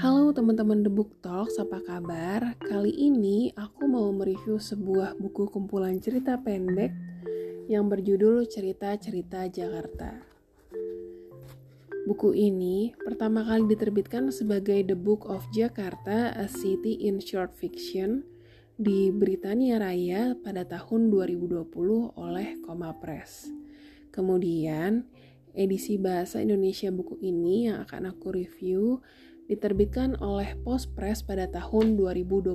Halo teman-teman The Book Talks, apa kabar? Kali ini aku mau mereview sebuah buku kumpulan cerita pendek yang berjudul Cerita-Cerita Jakarta. Buku ini pertama kali diterbitkan sebagai The Book of Jakarta, A City in Short Fiction di Britania Raya pada tahun 2020 oleh Koma Press. Kemudian, edisi bahasa Indonesia buku ini yang akan aku review diterbitkan oleh Postpress pada tahun 2021.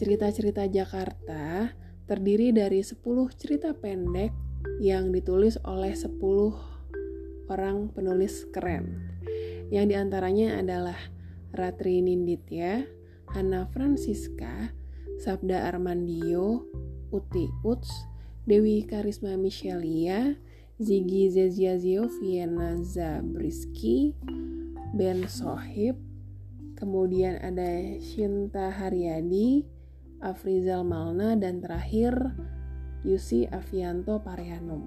Cerita-cerita Jakarta terdiri dari 10 cerita pendek yang ditulis oleh 10 orang penulis keren. Yang di antaranya adalah Ratri Ninditya, Hana Francisca, Sabda Armandio, Uti Uts, Dewi Karisma Michelia, Ziggy Zeziazio Vienna Zabriski, Ben Sohib, kemudian ada Shinta Haryadi, Afrizal Malna, dan terakhir Yusi Avianto Parianum.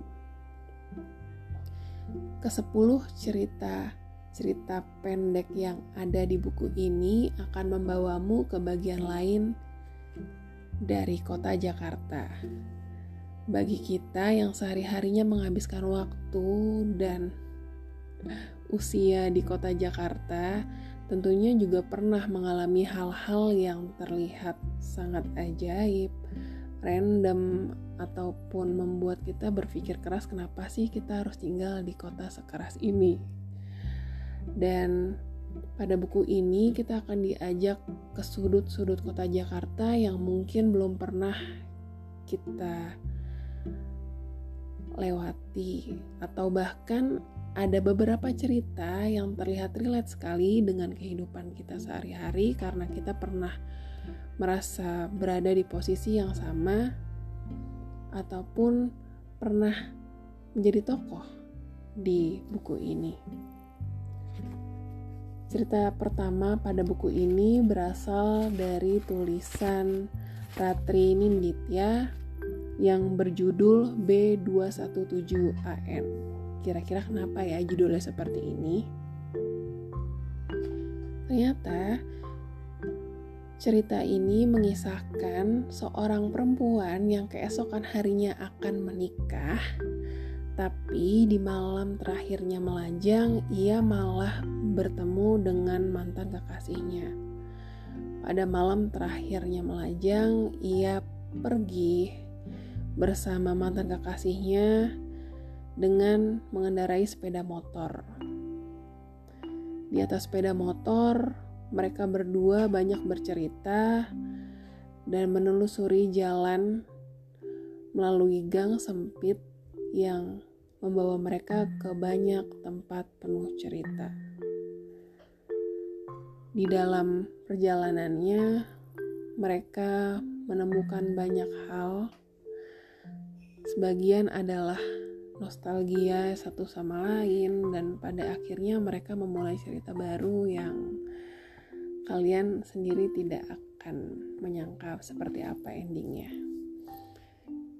Kesepuluh cerita cerita pendek yang ada di buku ini akan membawamu ke bagian lain dari kota Jakarta bagi kita yang sehari-harinya menghabiskan waktu dan usia di kota Jakarta, tentunya juga pernah mengalami hal-hal yang terlihat sangat ajaib, random, ataupun membuat kita berpikir keras kenapa sih kita harus tinggal di kota sekeras ini. Dan pada buku ini kita akan diajak ke sudut-sudut kota Jakarta yang mungkin belum pernah kita lewati atau bahkan ada beberapa cerita yang terlihat relate sekali dengan kehidupan kita sehari-hari karena kita pernah merasa berada di posisi yang sama ataupun pernah menjadi tokoh di buku ini. Cerita pertama pada buku ini berasal dari tulisan Ratri Ninditya yang berjudul B217AN. Kira-kira kenapa ya judulnya seperti ini? Ternyata cerita ini mengisahkan seorang perempuan yang keesokan harinya akan menikah, tapi di malam terakhirnya melajang, ia malah bertemu dengan mantan kekasihnya. Pada malam terakhirnya melajang, ia pergi bersama mantan kekasihnya dengan mengendarai sepeda motor. Di atas sepeda motor, mereka berdua banyak bercerita dan menelusuri jalan melalui gang sempit yang membawa mereka ke banyak tempat penuh cerita. Di dalam perjalanannya, mereka menemukan banyak hal Sebagian adalah nostalgia satu sama lain dan pada akhirnya mereka memulai cerita baru yang kalian sendiri tidak akan menyangka seperti apa endingnya.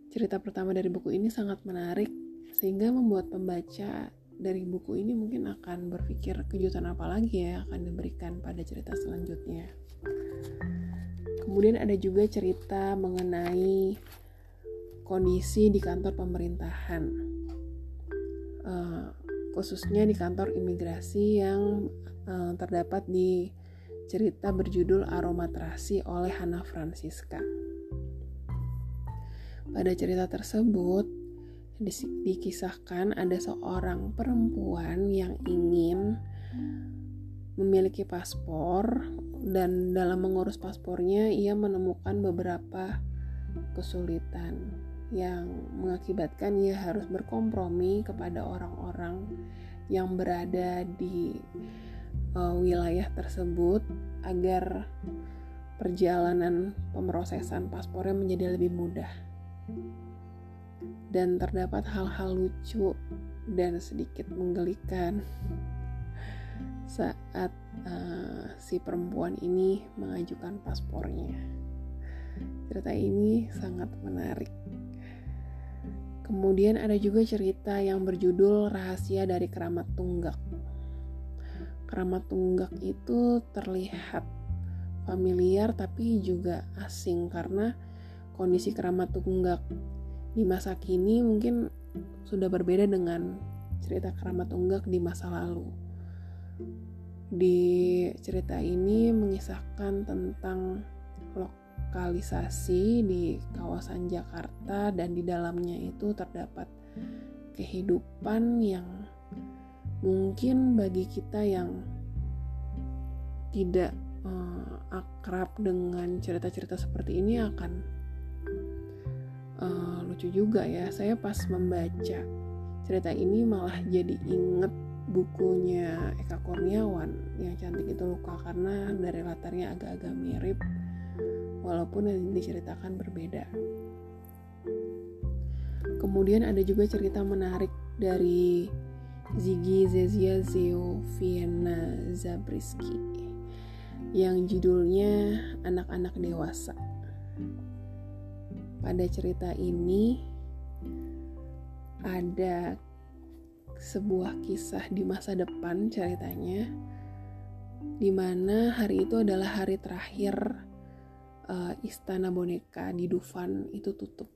Cerita pertama dari buku ini sangat menarik sehingga membuat pembaca dari buku ini mungkin akan berpikir kejutan apa lagi ya akan diberikan pada cerita selanjutnya. Kemudian ada juga cerita mengenai kondisi di kantor pemerintahan, uh, khususnya di kantor imigrasi yang uh, terdapat di cerita berjudul Aromatrasi oleh Hana Francisca. Pada cerita tersebut, dikisahkan ada seorang perempuan yang ingin memiliki paspor dan dalam mengurus paspornya ia menemukan beberapa kesulitan yang mengakibatkan ia harus berkompromi kepada orang-orang yang berada di uh, wilayah tersebut agar perjalanan pemrosesan paspornya menjadi lebih mudah. Dan terdapat hal-hal lucu dan sedikit menggelikan saat uh, si perempuan ini mengajukan paspornya. Cerita ini sangat menarik. Kemudian ada juga cerita yang berjudul Rahasia dari Keramat Tunggak. Keramat Tunggak itu terlihat familiar tapi juga asing karena kondisi Keramat Tunggak di masa kini mungkin sudah berbeda dengan cerita Keramat Tunggak di masa lalu. Di cerita ini mengisahkan tentang lokalisasi di kawasan Jakarta dan di dalamnya itu terdapat kehidupan yang mungkin bagi kita yang tidak uh, akrab dengan cerita-cerita seperti ini akan uh, lucu juga ya. Saya pas membaca cerita ini malah jadi inget bukunya Eka Kurniawan yang cantik itu luka karena dari latarnya agak-agak mirip walaupun yang diceritakan berbeda. Kemudian ada juga cerita menarik dari Ziggy Zezia Zeo Vienna Zabriskie yang judulnya Anak-anak Dewasa. Pada cerita ini ada sebuah kisah di masa depan ceritanya di mana hari itu adalah hari terakhir uh, istana boneka di Dufan itu tutup.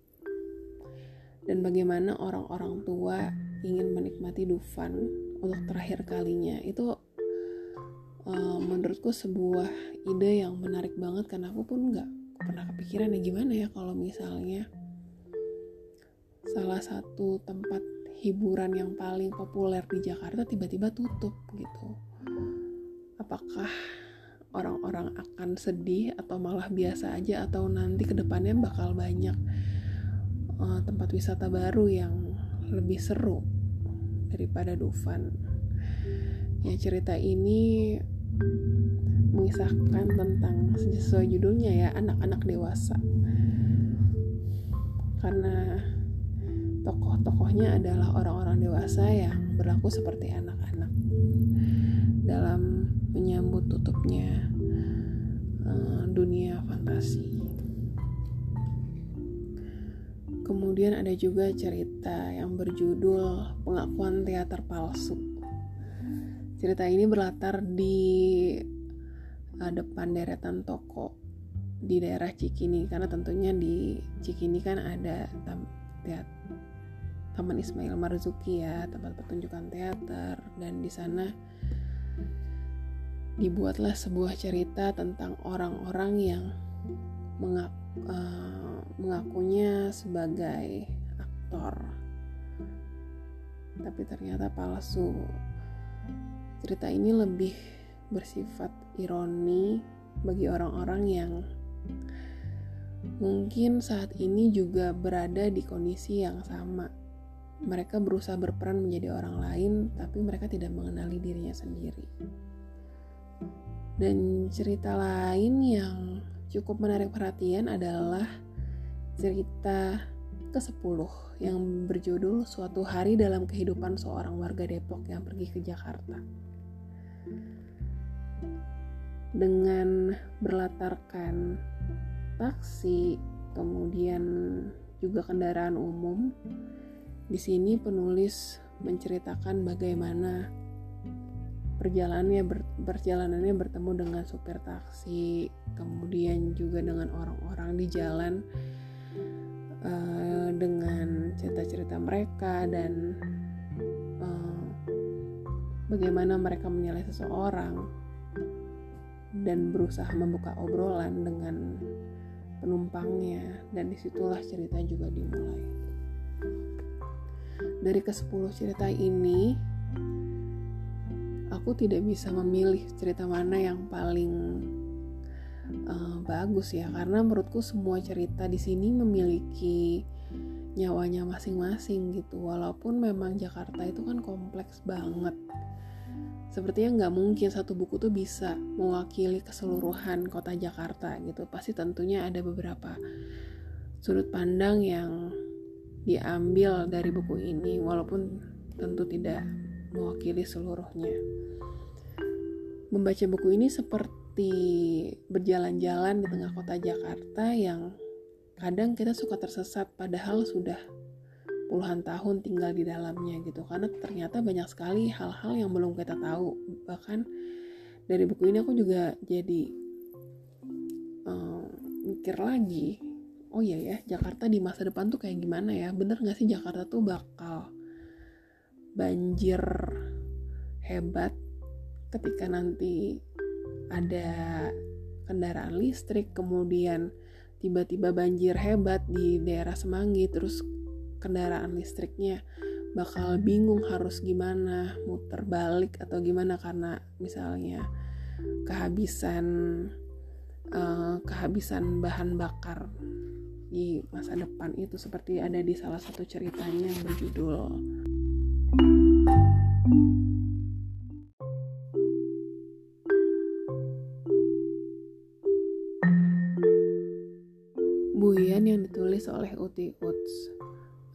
Dan bagaimana orang-orang tua ingin menikmati Dufan untuk terakhir kalinya. Itu uh, menurutku sebuah ide yang menarik banget. Karena aku pun nggak pernah kepikiran ya gimana ya kalau misalnya salah satu tempat hiburan yang paling populer di Jakarta tiba-tiba tutup gitu. Apakah orang-orang akan sedih atau malah biasa aja atau nanti ke depannya bakal banyak uh, tempat wisata baru yang lebih seru daripada Dufan. Ya cerita ini mengisahkan tentang sesuai judulnya ya anak-anak dewasa. Karena tokoh-tokohnya adalah orang-orang dewasa yang berlaku seperti anak-anak dalam menyambut tutupnya uh, dunia fantasi. Kemudian ada juga cerita yang berjudul Pengakuan Teater Palsu. Cerita ini berlatar di uh, depan deretan toko di daerah Cikini karena tentunya di Cikini kan ada tam teat Taman Ismail Marzuki ya, tempat pertunjukan teater dan di sana dibuatlah sebuah cerita tentang orang-orang yang mengaku uh, mengakunya sebagai aktor. Tapi ternyata palsu. Cerita ini lebih bersifat ironi bagi orang-orang yang mungkin saat ini juga berada di kondisi yang sama. Mereka berusaha berperan menjadi orang lain tapi mereka tidak mengenali dirinya sendiri dan cerita lain yang cukup menarik perhatian adalah cerita ke-10 yang berjudul Suatu Hari Dalam Kehidupan Seorang Warga Depok yang Pergi ke Jakarta. Dengan berlatarkan taksi, kemudian juga kendaraan umum, di sini penulis menceritakan bagaimana perjalanannya ber, perjalanannya bertemu dengan supir taksi kemudian juga dengan orang-orang di jalan uh, dengan cerita-cerita mereka dan uh, bagaimana mereka menilai seseorang dan berusaha membuka obrolan dengan penumpangnya. Dan di situlah cerita juga dimulai. Dari ke 10 cerita ini aku tidak bisa memilih cerita mana yang paling uh, bagus ya. Karena menurutku semua cerita di sini memiliki nyawanya masing-masing gitu. Walaupun memang Jakarta itu kan kompleks banget. Sepertinya nggak mungkin satu buku tuh bisa mewakili keseluruhan kota Jakarta gitu. Pasti tentunya ada beberapa sudut pandang yang diambil dari buku ini walaupun tentu tidak mewakili seluruhnya. Membaca buku ini seperti berjalan-jalan di tengah kota Jakarta yang kadang kita suka tersesat padahal sudah puluhan tahun tinggal di dalamnya gitu. Karena ternyata banyak sekali hal-hal yang belum kita tahu. Bahkan dari buku ini aku juga jadi um, mikir lagi oh iya ya Jakarta di masa depan tuh kayak gimana ya? Bener gak sih Jakarta tuh bakal banjir hebat ketika nanti ada kendaraan listrik kemudian tiba-tiba banjir hebat di daerah Semanggi terus kendaraan listriknya bakal bingung harus gimana muter balik atau gimana karena misalnya kehabisan uh, kehabisan bahan bakar di masa depan itu seperti ada di salah satu ceritanya yang berjudul oleh Uti Uts.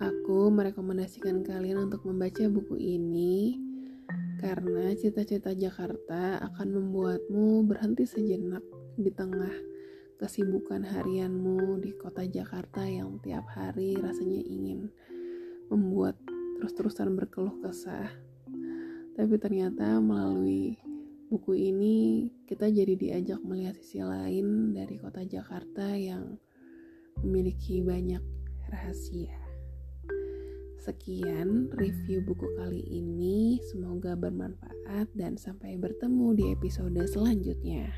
Aku merekomendasikan kalian untuk membaca buku ini karena cita-cita Jakarta akan membuatmu berhenti sejenak di tengah kesibukan harianmu di kota Jakarta yang tiap hari rasanya ingin membuat terus-terusan berkeluh kesah. Tapi ternyata melalui buku ini kita jadi diajak melihat sisi lain dari kota Jakarta yang memiliki banyak rahasia. Sekian review buku kali ini, semoga bermanfaat dan sampai bertemu di episode selanjutnya.